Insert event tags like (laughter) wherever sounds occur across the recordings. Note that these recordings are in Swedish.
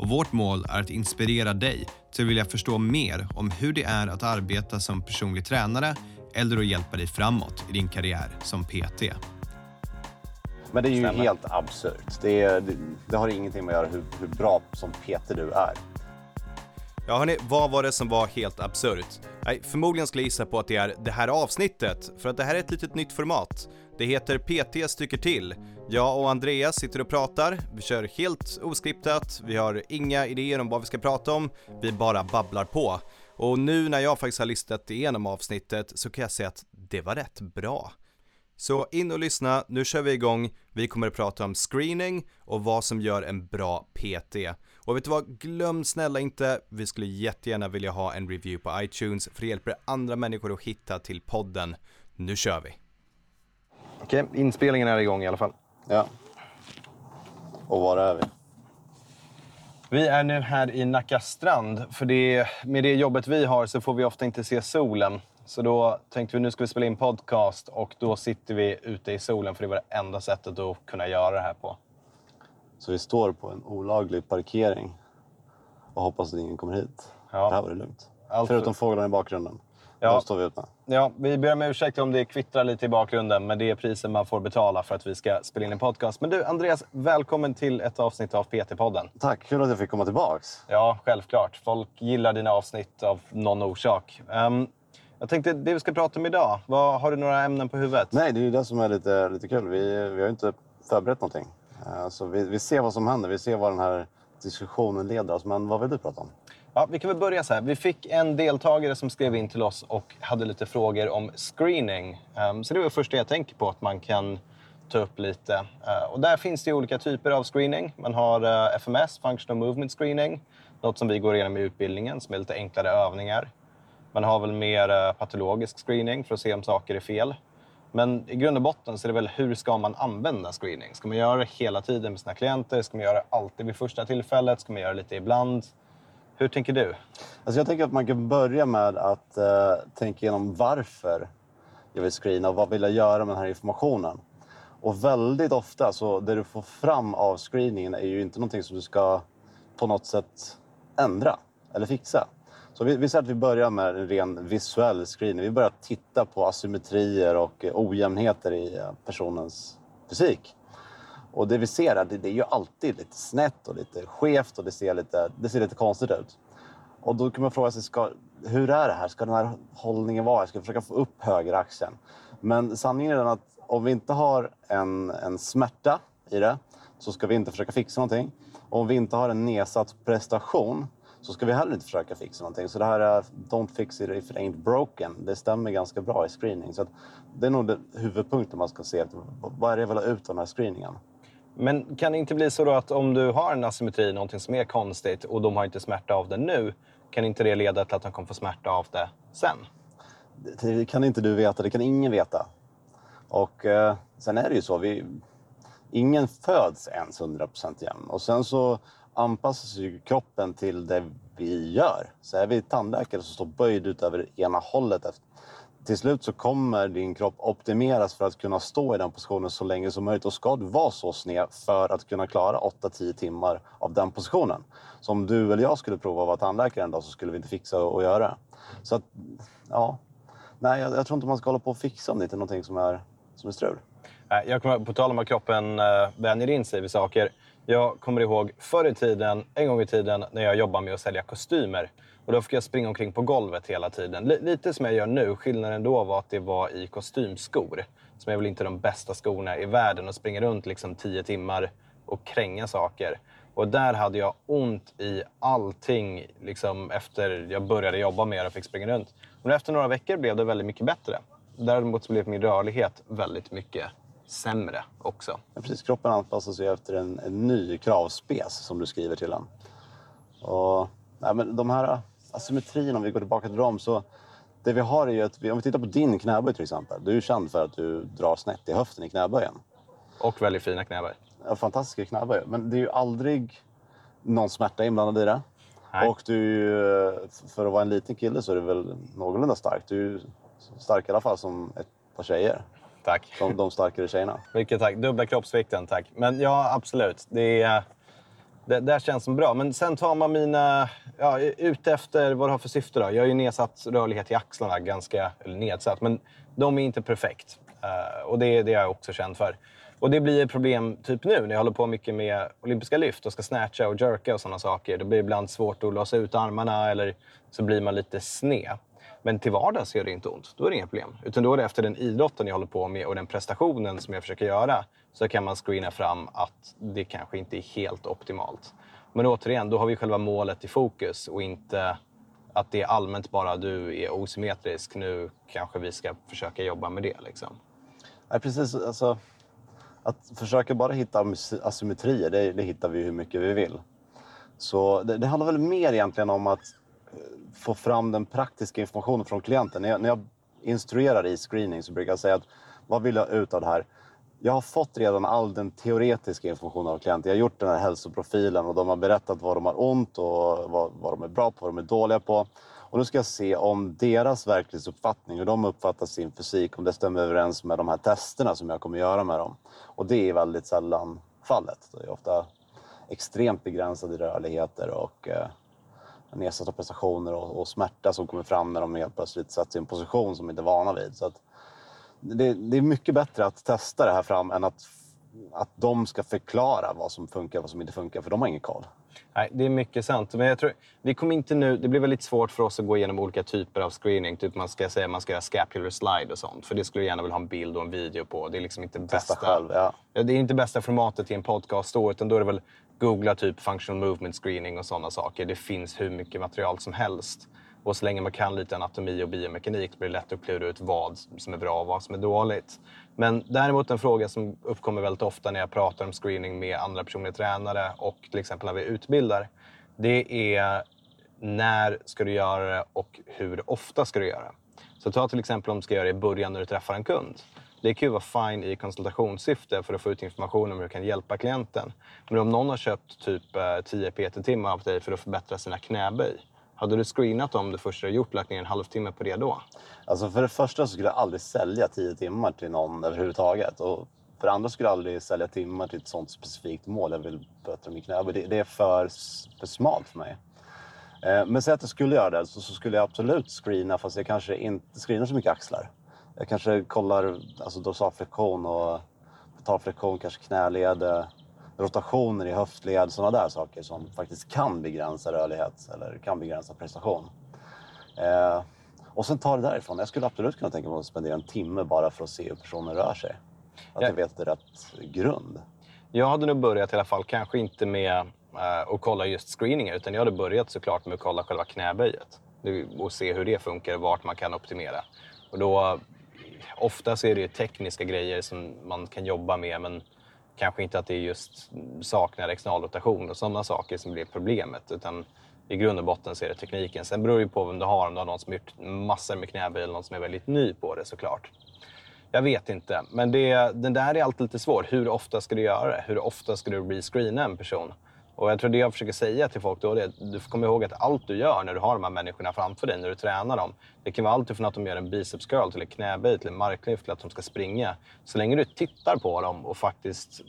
och vårt mål är att inspirera dig till att vilja förstå mer om hur det är att arbeta som personlig tränare eller att hjälpa dig framåt i din karriär som PT. Men det är ju Stämmer. helt absurt. Det, är, det, det har ingenting med att göra hur, hur bra som Peter du är. Ja hörni, vad var det som var helt absurt? Nej, förmodligen skulle jag gissa på att det är det här avsnittet, för att det här är ett litet nytt format. Det heter PT stycker till. Jag och Andreas sitter och pratar, vi kör helt oskriptat, vi har inga idéer om vad vi ska prata om, vi bara babblar på. Och nu när jag faktiskt har listat igenom avsnittet så kan jag säga att det var rätt bra. Så in och lyssna, nu kör vi igång. Vi kommer att prata om screening och vad som gör en bra PT. Och vet du vad, glöm snälla inte, vi skulle jättegärna vilja ha en review på iTunes för det hjälper andra människor att hitta till podden. Nu kör vi! Okej, inspelningen är igång i alla fall. Ja. Och var är vi? Vi är nu här i Nacka strand, för det, med det jobbet vi har så får vi ofta inte se solen. Så då tänkte vi nu ska vi spela in podcast och då sitter vi ute i solen för det var det enda sättet att kunna göra det här på. Så vi står på en olaglig parkering och hoppas att ingen kommer hit. Ja. Det här var det lugnt. Allt- Förutom fåglarna i bakgrunden. Ja. De står vi ute. Ja, vi ber om ursäkt om det kvittrar lite i bakgrunden, men det är priset man får betala för att vi ska spela in en podcast. Men du, Andreas, välkommen till ett avsnitt av PT-podden. Tack, kul att jag fick komma tillbaks. Ja, självklart. Folk gillar dina avsnitt av någon orsak. Ehm, jag tänkte, det vi ska prata om idag, vad, har du några ämnen på huvudet? Nej, det är ju det som är lite, lite kul. Vi, vi har ju inte förberett någonting. Eh, Så vi, vi ser vad som händer. Vi ser vad den här diskussionen leder oss. Men vad vill du prata om? Ja, vi kan väl börja så här. Vi fick en deltagare som skrev in till oss och hade lite frågor om screening. Ehm, så det var det första jag tänker på, att man kan ta upp lite. Eh, och där finns det ju olika typer av screening. Man har eh, FMS, Functional Movement Screening. Något som vi går igenom i utbildningen, som är lite enklare övningar. Man har väl mer eh, patologisk screening för att se om saker är fel. Men i grund och botten så är det väl hur ska man använda screening? Ska man göra det hela tiden med sina klienter? Ska man göra det alltid vid första tillfället? Ska man göra det lite ibland? Hur tänker du? Alltså jag tänker att man kan börja med att eh, tänka igenom varför jag vill screena och vad vill jag göra med den här informationen. Och väldigt ofta så det du får fram av screeningen är ju inte någonting som du ska på något sätt ändra eller fixa. Så vi, vi säger att vi börjar med en ren visuell screening. Vi börjar titta på asymmetrier och ojämnheter i eh, personens fysik. Och det vi ser är att det, är ju alltid lite snett och lite skevt och det ser lite, det ser lite konstigt ut. Och då kan man fråga sig, ska, hur är det här? Ska den här hållningen vara? Jag ska försöka få upp högeraxeln. Men sanningen är den att om vi inte har en, en smärta i det så ska vi inte försöka fixa någonting. Och om vi inte har en nedsatt prestation så ska vi heller inte försöka fixa någonting. Så det här är don't fix it if it ain't broken. Det stämmer ganska bra i screening. Så att det är nog det huvudpunkten man ska se. Vad är det jag vill ha ut av den här screeningen? Men kan det inte bli så då att om du har en asymmetri, någonting som är konstigt och de har inte smärta av det nu, kan inte det leda till att de kommer få smärta av det sen? Det kan inte du veta, det kan ingen veta. Och eh, sen är det ju så, vi, ingen föds ens 100% jämn. Och sen så anpassas ju kroppen till det vi gör. Så är vi tandläkare som står böjd ut över ena hållet. Till slut så kommer din kropp optimeras för att kunna stå i den positionen så länge som möjligt. Och ska du vara så sned för att kunna klara 8-10 timmar av den positionen. Så om du eller jag skulle prova att vara tandläkare en dag så skulle vi inte fixa att göra det. Så att, ja. Nej, jag, jag tror inte man ska hålla på och fixa om det inte är någonting som är, som är strul. Jag kommer, på tal om att kroppen äh, vänjer in sig vid saker. Jag kommer ihåg förr i tiden, en gång i tiden, när jag jobbade med att sälja kostymer. Och då fick jag springa omkring på golvet hela tiden. L- lite som jag gör nu. Skillnaden då var att det var i kostymskor. Som är väl inte de bästa skorna i världen. Och springa runt liksom tio timmar och kränga saker. Och där hade jag ont i allting liksom efter jag började jobba med det och fick springa runt. Men efter några veckor blev det väldigt mycket bättre. Däremot så blev min rörlighet väldigt mycket sämre också. Ja, precis, kroppen anpassar sig efter en, en ny kravspec som du skriver till den. Och, nej, men de här asymmetrin, om vi går tillbaka till dem, så det vi har är ju att, om vi tittar på din knäböj till exempel. Du är känd för att du drar snett i höften i knäböjen. Och väldigt fina knäböj. Ja, fantastiska knäböj. Men det är ju aldrig någon smärta inblandad i det. Nej. Och du för att vara en liten kille så är du väl någorlunda stark. Du är stark i alla fall som ett par tjejer. Tack. Som de starkare tjejerna. Mycket tack. Dubbla kroppsvikten, tack. Men ja, absolut. Det, är, det där känns som bra. Men sen tar man mina... Ja, ute efter vad du har för syfte då. Jag har ju nedsatt rörlighet i axlarna, ganska... Eller nedsatt, men de är inte perfekt. Uh, och det, det är jag också känd för. Och det blir ett problem typ nu när jag håller på mycket med olympiska lyft och ska snatcha och jerka och sådana saker. Det blir ibland svårt att låsa ut armarna eller så blir man lite sned. Men till vardags gör det inte ont. Då är det inga problem. Utan då är det efter den idrotten jag håller på med och den prestationen som jag försöker göra så kan man screena fram att det kanske inte är helt optimalt. Men återigen, då har vi själva målet i fokus och inte att det är allmänt bara du är osymmetrisk. Nu kanske vi ska försöka jobba med det. Liksom. Ja, precis. Alltså, att försöka bara hitta asymmetrier, det, det hittar vi hur mycket vi vill. Så det, det handlar väl mer egentligen om att eh, få fram den praktiska informationen från klienten. När jag, när jag instruerar i screening så brukar jag säga att vad vill jag ut av det här? Jag har fått redan all den teoretiska informationen av klienter. Jag har gjort den här hälsoprofilen och de har berättat vad de har ont och vad, vad de är bra på, vad de är dåliga på. Och nu ska jag se om deras verklighetsuppfattning, hur de uppfattar sin fysik, om det stämmer överens med de här testerna som jag kommer göra med dem. Och det är väldigt sällan fallet. Det är ofta extremt begränsade rörligheter och eh, nedsatta prestationer och, och smärta som kommer fram när de helt plötsligt sätts i en position som de inte är vana vid. Så att det, det är mycket bättre att testa det här fram än att, att de ska förklara vad som funkar och vad som inte funkar, för de har ingen koll. Nej, det är mycket sant. Men jag tror, vi kommer inte nu, det blir väldigt svårt för oss att gå igenom olika typer av screening. Typ man ska säga man ska göra scapular slide och sånt. För det skulle jag gärna vilja ha en bild och en video på. Det är liksom inte Testa bästa, själv, ja. Ja, det är inte bästa formatet i en podcast då, utan då är det väl googla typ functional movement screening och sådana saker. Det finns hur mycket material som helst. Och så länge man kan lite anatomi och biomekanik blir det lätt att klura ut vad som är bra och vad som är dåligt. Men däremot en fråga som uppkommer väldigt ofta när jag pratar om screening med andra personliga tränare och till exempel när vi utbildar. Det är när ska du göra det och hur ofta ska du göra det? Så ta till exempel om du ska göra det i början när du träffar en kund. Det kan ju vara fine i konsultationssyfte för att få ut information om hur du kan hjälpa klienten. Men om någon har köpt typ eh, 10 PT-timmar av dig för att förbättra sina knäböj. Hade du screenat dem det första du gjort, lagt ner en halvtimme på det då? Alltså för det första så skulle jag aldrig sälja tio timmar till någon överhuvudtaget. Och för det andra skulle jag aldrig sälja timmar till ett sånt specifikt mål. Jag vill bättra min knä. Det, det är för, för smalt för mig. Eh, Men säg att jag skulle göra det så, så skulle jag absolut screena fast jag kanske inte screenar så mycket axlar. Jag kanske kollar alltså dorsalflexion och betalflexion, kanske knäleder rotationer i höftled, sådana där saker som faktiskt kan begränsa rörlighet eller kan begränsa prestation. Eh, och sen ta det därifrån. Jag skulle absolut kunna tänka mig att spendera en timme bara för att se hur personen rör sig. Att Ja. jag vet rätt grund. Jag hade nog börjat i alla fall, kanske inte med eh, att kolla just screeningar, utan jag hade börjat såklart med att kolla själva knäböjet. Och se hur det funkar och vart man kan optimera. Och då, ofta så är det tekniska grejer som man kan jobba med, men kanske inte att det är just saknar externalrotation och sådana saker som blir problemet. Utan i grund och botten så är det tekniken. Sen beror det ju på vem du har, om du har någon som har gjort massor med knäböj eller någon som är väldigt ny på det såklart. Jag vet inte, men det, den där är alltid lite svår. Hur ofta ska du göra det? Hur ofta ska du rescreena en person? Och jag tror det jag försöker säga till folk då är att du får komma ihåg att allt du gör när du har de här människorna framför dig, när du tränar dem. Det kan vara allt från att de gör en biceps curl till en knäböj till en marklyft till att de ska springa. Så länge du tittar på dem och faktiskt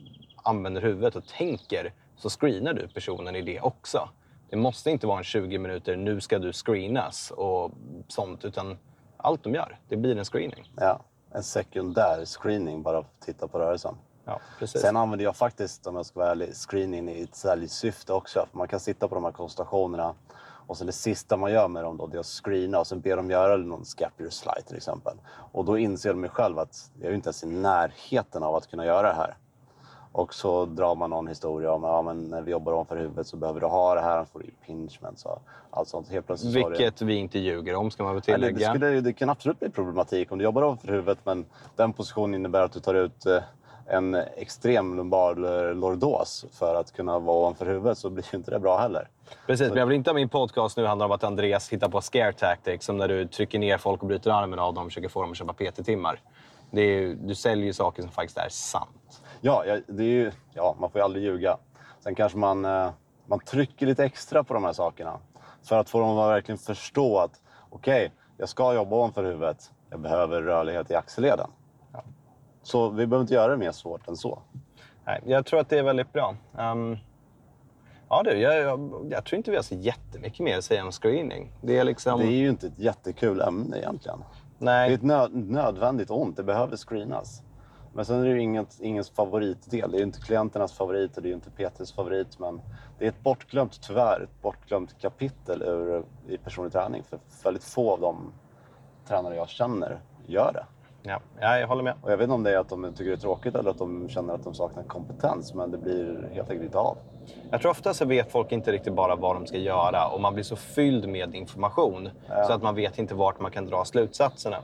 använder huvudet och tänker så screenar du personen i det också. Det måste inte vara en 20 minuter, nu ska du screenas och sånt, utan allt de gör, det blir en screening. Ja, en sekundär screening bara för att titta på rörelsen. Ja, precis. Sen använder jag faktiskt, om jag ska vara ärlig, screening i ett säljsyfte också. För man kan sitta på de här konsultationerna och sen det sista man gör med dem då, det är att screena och sen ber de göra någon scapular slide till exempel. Och då inser de själv att jag är ju inte ens i närheten av att kunna göra det här. Och så drar man någon historia om att ja, men när vi jobbar ovanför huvudet så behöver du ha det här, annars får du impingement och allt sånt. Helt plötsligt så det- Vilket vi inte ljuger om, ska man väl Ja, det, det, tillägga. skulle, det kan absolut bli problematik om du jobbar ovanför huvudet men den positionen innebär att du tar ut eh, en extrem lumbar lordos för att kunna vara ovanför huvudet så blir ju inte det bra heller. Precis, men jag vill inte att min podcast nu handlar om att Andreas hittar på scare tactics, som när du trycker ner folk och bryter armen av dem och försöker få dem att köpa PT-timmar. Det är, du säljer ju saker som faktiskt är sant. Ja, ja, det är ju, ja man får ju aldrig ljuga. Sen kanske man, eh, man trycker lite extra på de här sakerna. För att få dem att verkligen förstå att okej, okay, jag ska jobba ovanför huvudet. Jag behöver rörlighet i axelleden. Så vi behöver inte göra det mer svårt än så. Nej, jag tror att det är väldigt bra. Um, ja, du, jag, jag, jag, tror inte vi har så jättemycket mer att säga om screening. Det är, liksom... det är ju inte ett jättekul ämne egentligen. Nej. Det är ett nö nödvändigt ont. Det behöver screenas. Men sen är det ju inget, ingens favoritdel. Det är ju inte klienternas favorit och det är ju inte PTs favorit. Men det är ett bortglömt, tyvärr, ett bortglömt kapitel ur, i personlig träning. För väldigt få av de tränare jag känner gör det. Ja, ja, jag håller med. Och jag vet inte om det är att de tycker det är tråkigt eller att de känner att de saknar kompetens, men det blir helt enkelt inte av. Jag tror ofta så vet folk inte riktigt bara vad de ska göra och man blir så fylld med information ja. så att man vet inte vart man kan dra slutsatserna.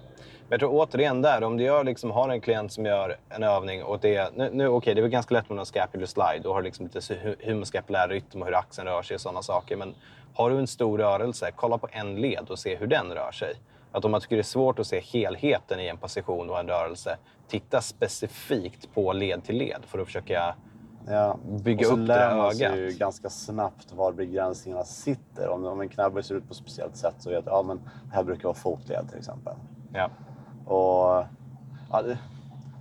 Men jag tror återigen där, om du gör, liksom, har en klient som gör en övning och det, nu, nu okay, det är väl ganska lätt med någon scapular slide. Då har du liksom lite humerskapulär rytm och hur axeln rör sig och sådana saker. Men har du en stor rörelse, kolla på en led och se hur den rör sig. Att om man tycker det är svårt att se helheten i en position och en rörelse, titta specifikt på led till led för att försöka ja. bygga upp det ögat. Och så lär man sig ju ganska snabbt var begränsningarna sitter. Om, om en knäböj ser ut på ett speciellt sätt så vet jag att ja, det här brukar vara fotled till exempel. Ja. Och, ja,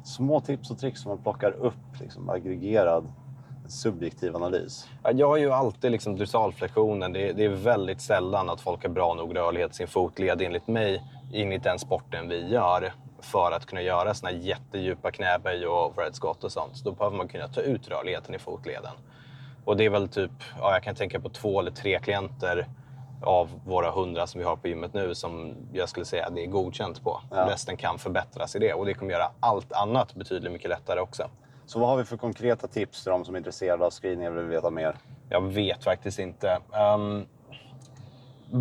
små tips och tricks som man plockar upp, liksom, aggregerad subjektiv analys? Jag har ju alltid liksom drussalflektionen. Det är, det är väldigt sällan att folk har bra nog rörlighet i sin fotled, enligt mig, in i den sporten vi gör för att kunna göra såna jättedjupa knäböj och overhead squat och sånt. Så då behöver man kunna ta ut rörligheten i fotleden. Och det är väl typ, ja, jag kan tänka på två eller tre klienter av våra hundra som vi har på gymmet nu som jag skulle säga det är godkänt på. Ja. Resten kan förbättras i det och det kommer göra allt annat betydligt mycket lättare också. Så vad har vi för konkreta tips till de som är intresserade av screening eller vill veta mer? Jag vet faktiskt inte. Um,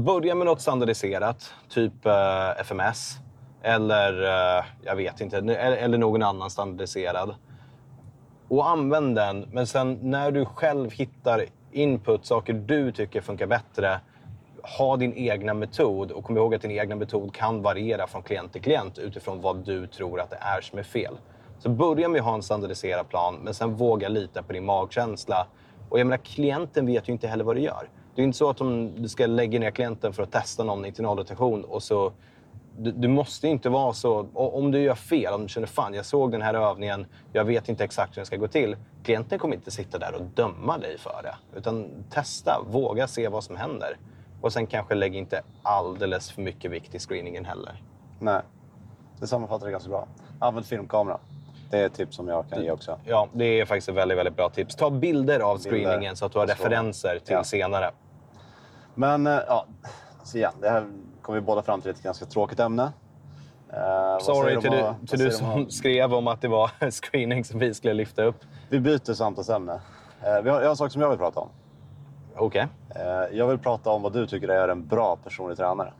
börja med något standardiserat, typ eh, uh, FMS. Eller, uh, jag vet inte, eller någon annan standardiserad. Och använd den, men sen när du själv hittar input, saker du tycker funkar bättre, ha din egna metod och kom ihåg att din egna metod kan variera från klient till klient utifrån vad du tror att det är som är fel. Så börja med att ha en standardiserad plan, men sen våga lita på din magkänsla. Och jag menar, klienten vet ju inte heller vad du gör. Det är inte så att du ska lägga ner klienten för att testa någon i rotation och så du, du, måste inte vara så... Om du gör fel, om du känner fan jag såg den här övningen, jag vet inte exakt hur den ska gå till. Klienten kommer inte sitta där och döma dig för det. Utan testa, våga se vad som händer. Och sen kanske lägg inte alldeles för mycket vikt i screeningen heller. Nej, det sammanfattar det ganska bra. Använd filmkamera. Det är ett tips som jag kan ge också. Ja, det är faktiskt ett väldigt, väldigt bra tips. Ta bilder av screeningen bilder. så att du har referenser till ja. senare. Men eh, ja, så igen, det här kom vi båda fram till ett ganska tråkigt ämne. Uh, Sorry till du, till du som skrev om att det var (laughs) screening som vi skulle lyfta upp. Vi byter samtalsämne. Uh, vi har, jag har en sak som jag vill prata om. Okej. Okay. Uh, jag vill prata om vad du tycker är en bra personlig tränare.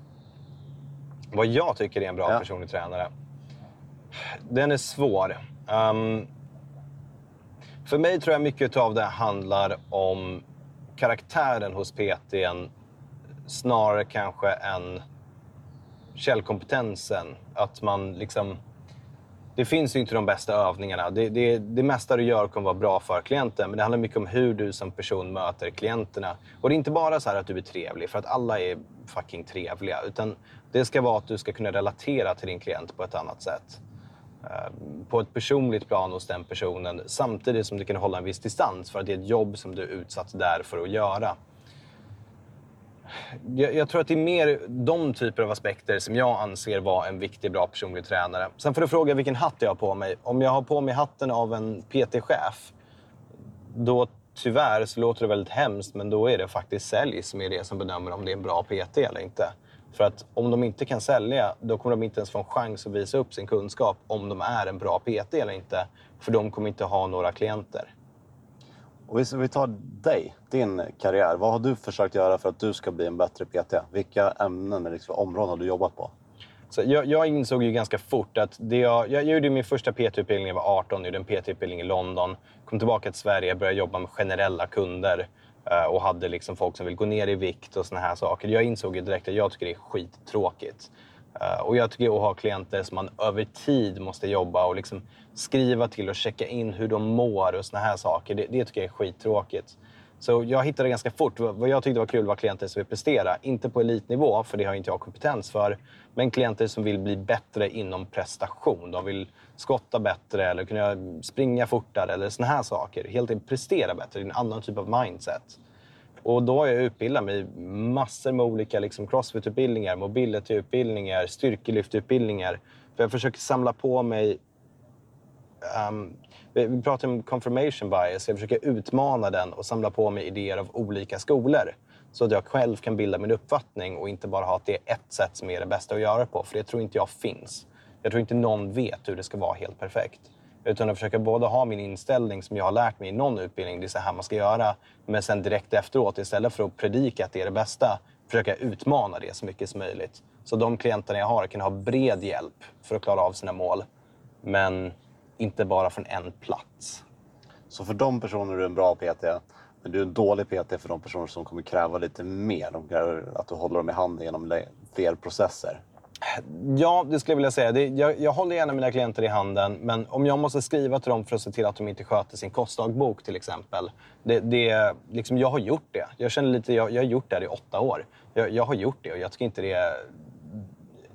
Vad jag tycker är en bra ja. personlig tränare? Den är svår. Um, för mig tror jag mycket av det handlar om karaktären hos PTn snarare kanske än källkompetensen. Att man liksom... Det finns ju inte de bästa övningarna. Det, det, det mesta du gör kommer vara bra för klienten, men det handlar mycket om hur du som person möter klienterna. Och det är inte bara så att du är trevlig, för att alla är fucking trevliga. Utan det ska vara att du ska kunna relatera till din klient på ett annat sätt. Eh, på ett personligt plan hos den personen samtidigt som du kan hålla en viss distans för att det är ett jobb som du är utsatt där för att göra. Jag, jag, tror att det är mer de typer av aspekter som jag anser vara en viktig, bra personlig tränare. Sen får du fråga vilken hatt jag har på mig. Om jag har på mig hatten av en PT-chef, då tyvärr så låter det väldigt hemskt, men då är det faktiskt sälj som är det som bedömer om det är en bra PT eller inte. För att om de inte kan sälja, då kommer de inte ens få en chans att visa upp sin kunskap om de är en bra PT eller inte. För de kommer inte ha några klienter. Och vi tar dig, din karriär. Vad har du försökt göra för att du ska bli en bättre PT? Vilka ämnen eller liksom områden har du jobbat på? Så jag, jag insåg ju ganska fort att det jag, jag gjorde min första PT-utbildning när jag var 18, gjorde en PT-utbildning i London. Kom tillbaka till Sverige, började jobba med generella kunder Eh, och hade liksom folk som vill gå ner i vikt och såna här saker. Jag insåg ju direkt att jag tycker det är skittråkigt. Eh, och jag tycker att ha klienter som man över tid måste jobba och liksom skriva till och checka in hur de mår och såna här saker. Det, det tycker jag är skittråkigt. Så jag hittade ganska fort. Vad jag tyckte var kul var klienter som vill prestera. Inte på elitnivå, för det har inte jag kompetens för. Men klienter som vill bli bättre inom prestation. De vill skotta bättre eller kunna springa fortare eller såna här saker. Helt enkelt prestera bättre. Det är en annan typ av mindset. Och då har jag utbildat mig massor med olika liksom crossfit-utbildningar, mobility-utbildningar, styrkelyftutbildningar. För jag försöker samla på mig um, vi pratar om confirmation bias. Jag försöker utmana den och samla på mig idéer av olika skolor. Så att jag själv kan bilda min uppfattning och inte bara ha att det är ett sätt som är det bästa att göra på. För det tror inte jag finns. Jag tror inte någon vet hur det ska vara helt perfekt. Utan jag försöker både ha min inställning som jag har lärt mig i någon utbildning, det är så här man ska göra. Men sen direkt efteråt, istället för att predika att det är det bästa, försöka utmana det så mycket som möjligt. Så de klienterna jag har kan ha bred hjälp för att klara av sina mål. Men inte bara från en plats. Så för de personer är du en bra PT, men du är en dålig PT för de personer som kommer kräva lite mer. De kräver att du håller dem i handen genom fler processer. Ja, det skulle jag vilja säga. Det, jag, jag, håller gärna mina klienter i handen, men om jag måste skriva till dem för att se till att de inte sköter sin kostdagbok till exempel. Det, det, liksom, jag har gjort det. Jag känner lite, jag, jag har gjort det i åtta år. Jag, jag, har gjort det och jag tycker inte det...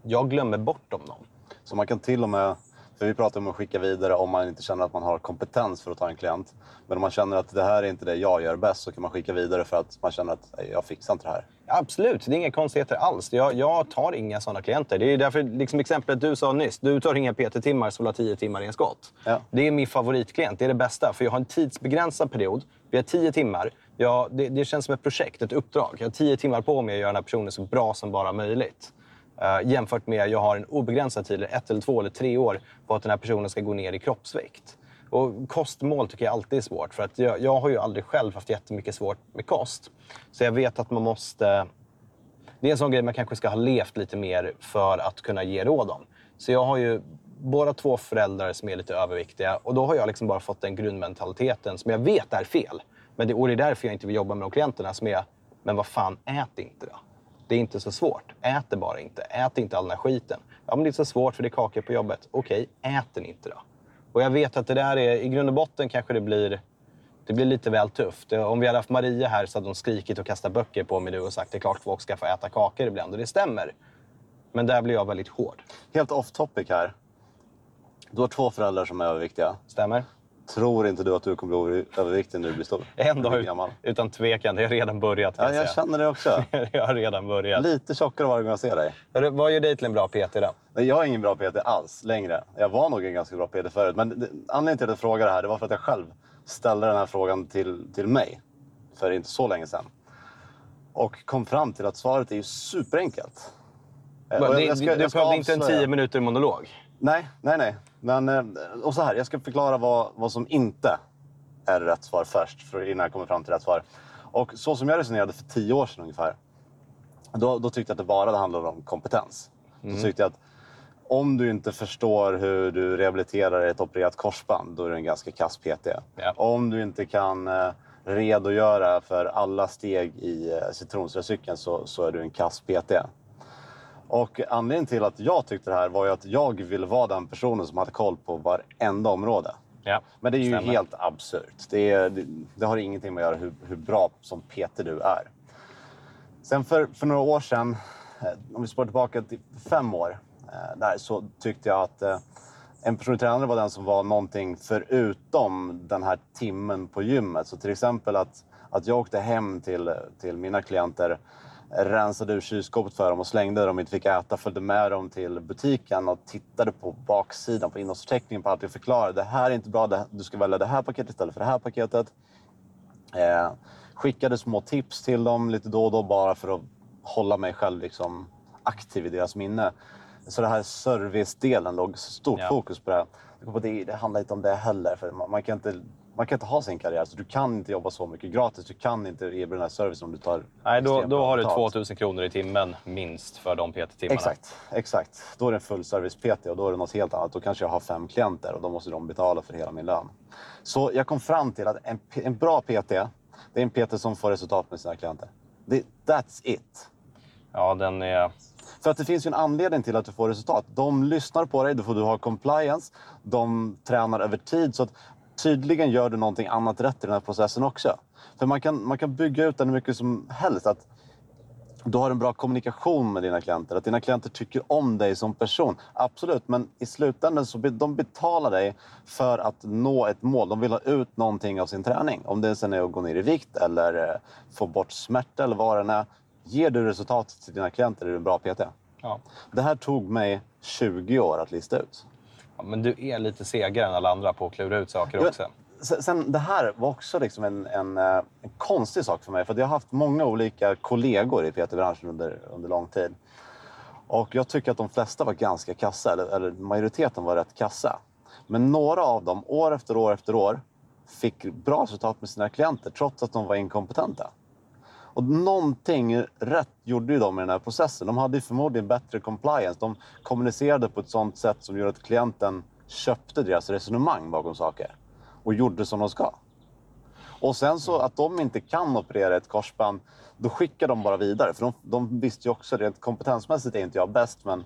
Jag glömmer bort om dem. Så man kan till och med för vi pratar om att skicka vidare om man inte känner att man har kompetens för att ta en klient. Men om man känner att det här är inte det jag gör bäst så kan man skicka vidare för att man känner att jag fixar inte det här. Absolut, det är inga konstigheter alls. Jag, jag tar inga sådana klienter. Det är därför liksom exemplet du sa nyss. Du tar inga PT-timmar ha 10 timmar i en skott. Ja. Det är min favoritklient. Det är det bästa. För jag har en tidsbegränsad period. Vi har 10 timmar. Jag, det, det, känns som ett projekt, ett uppdrag. Jag har 10 timmar på mig att göra den här personen så bra som bara möjligt. Uh, jämfört med att jag har en obegränsad tid, ett eller två eller tre år, på att den här personen ska gå ner i kroppsvikt. Och kostmål tycker jag alltid är svårt. För att jag, jag har ju aldrig själv haft jättemycket svårt med kost. Så jag vet att man måste... Det är en sån grej man kanske ska ha levt lite mer för att kunna ge råd om. Så jag har ju båda två föräldrar som är lite överviktiga. Och då har jag liksom bara fått den grundmentaliteten som jag vet är fel. Men det, och det är därför jag inte vill jobba med de klienterna som är, men vad fan, ät inte då. Det är inte så svårt. Ät det bara inte. Ät inte all den här skiten. Ja, men det är så svårt för det är kakor på jobbet. Okej, ät den inte då. Och jag vet att det där är, i grund och botten kanske det blir, det blir lite väl tufft. Om vi hade haft Maria här så hade hon skrikit och kastat böcker på mig nu och sagt det är klart folk ska få äta kakor ibland. Och det stämmer. Men där blir jag väldigt hård. Helt off topic här. Du har två föräldrar som är överviktiga. Stämmer. Tror inte du att du kommer bli överviktig när du blir stor? En dag utan tvekan. Det har redan börjat. Ja, jag, jag känner det också. (laughs) jag har redan börjat. Lite tjockare varje gång jag ser dig. Vad gör dig till en bra PT då? Jag är ingen bra PT alls längre. Jag var nog en ganska bra PT förut. Men anledningen till att jag frågade det här det var för att jag själv ställde den här frågan till, till mig för inte så länge sedan. Och kom fram till att svaret är ju superenkelt. Jag ska, du behövde inte en tio minuter monolog? Nej, nej, nej. Men, eh, och så här, jag ska förklara vad, vad som inte är rätt svar först, för innan jag kommer fram till rätt svar. Och så som jag resonerade för tio år sedan ungefär, då, då tyckte jag att det bara handlade om kompetens. Mm. Då tyckte jag att om du inte förstår hur du rehabiliterar ett opererat korsband, då är du en ganska kass PT. Ja. Om du inte kan eh, redogöra för alla steg i eh, citronsyracykeln så, så är du en kass PT. Och anledningen till att jag tyckte det här var ju att jag ville vara den personen som hade koll på varenda område. Ja, Men det är ju stämmer. helt absurt. Det, det, det, har ingenting med att göra hur, hur bra som Peter du är. Sen för, för några år sedan, eh, om vi spår tillbaka till fem år, eh, där, så tyckte jag att eh, en personlig tränare var den som var någonting förutom den här timmen på gymmet. Så till exempel att, att jag åkte hem till, till mina klienter rensade ur kylskåpet för dem och slängde det de inte fick äta. Följde med dem till butiken och tittade på baksidan, på innehållsförteckningen på allt och förklarade. Det här är inte bra, du ska välja det här paketet istället för det här paketet. Eh, skickade små tips till dem lite då och då bara för att hålla mig själv liksom aktiv i deras minne. Så det här servicedelen låg stort ja. fokus på det. Det, det handlar inte om det heller. För man, kan inte, man kan inte ha sin karriär. Så du kan inte jobba så mycket gratis. Du kan inte erbjuda den här servicen om du tar Nej, då, då har du betalt. 2000 kronor i timmen minst för de PT-timmarna. Exakt, exakt. Då är det en fullservice-PT och då är det något helt annat. Då kanske jag har fem klienter och då måste de betala för hela min lön. Så jag kom fram till att en, en bra PT, det är en PT som får resultat med sina klienter. Det, that's it. Ja, den är... För att det finns ju en anledning till att du får resultat. De lyssnar på dig, du får du ha compliance, de tränar över tid. Så att tydligen gör du någonting annat rätt i den här processen också. För man kan, man kan bygga ut den hur mycket som helst. Att du har en bra kommunikation med dina klienter, att dina klienter tycker om dig som person. Absolut, men i slutändan så de betalar dig för att nå ett mål. De vill ha ut någonting av sin träning. Om det sen är att gå ner i vikt eller eh, få bort smärta eller vad det är. Ger du resultat till dina klienter är du en bra PT. Ja. Det här tog mig 20 år att lista ut. Ja, men du är lite segare än alla andra på att klura ut saker också. Sen, sen, det här var också liksom en, en, eh, en konstig sak för mig. För jag har haft många olika kollegor i PT-branschen under, under lång tid. Och jag tycker att de flesta var ganska kassa, eller, eller majoriteten var rätt kassa. Men några av dem, år efter år efter år, fick bra resultat med sina klienter trots att de var inkompetenta. Och någonting rätt gjorde ju de i den här processen. De hade ju förmodligen bättre compliance. De kommunicerade på ett sånt sätt som gjorde att klienten köpte deras resonemang bakom saker och gjorde som de ska. Och sen så att de inte kan operera ett korsband, då skickar de bara vidare. För de, de visste ju också, rent kompetensmässigt är inte jag bäst, men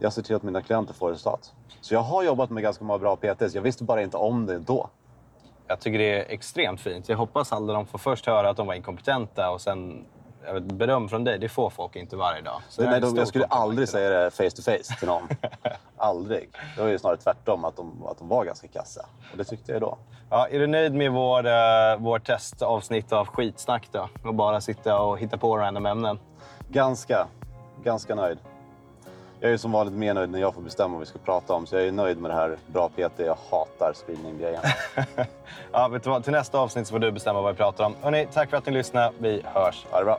jag ser till att mina klienter får resultat. Så jag har jobbat med ganska många bra PTs. Jag visste bara inte om det då. Jag tycker det är extremt fint. Jag hoppas alla de får först höra att de var inkompetenta och sen jag vet, beröm från dig. Det får folk inte varje dag. Så Nej, de, jag skulle aldrig säga det face to face till någon. (laughs) aldrig. Det var ju snarare tvärtom, att de, att de var ganska kassa. Och det tyckte jag då. Ja, är du nöjd med vår, uh, vår testavsnitt av skitsnack då? Och bara sitta och hitta på random ämnen? Ganska, ganska nöjd. Jag är som vanligt mer nöjd när jag får bestämma vad vi ska prata om. Så jag är nöjd med det här bra PT. Jag hatar screening-grejen. (laughs) Ja, vet du vad? Till nästa avsnitt så får du bestämma vad vi pratar om. Hörrni, tack för att ni lyssnade. Vi hörs. Ha det bra.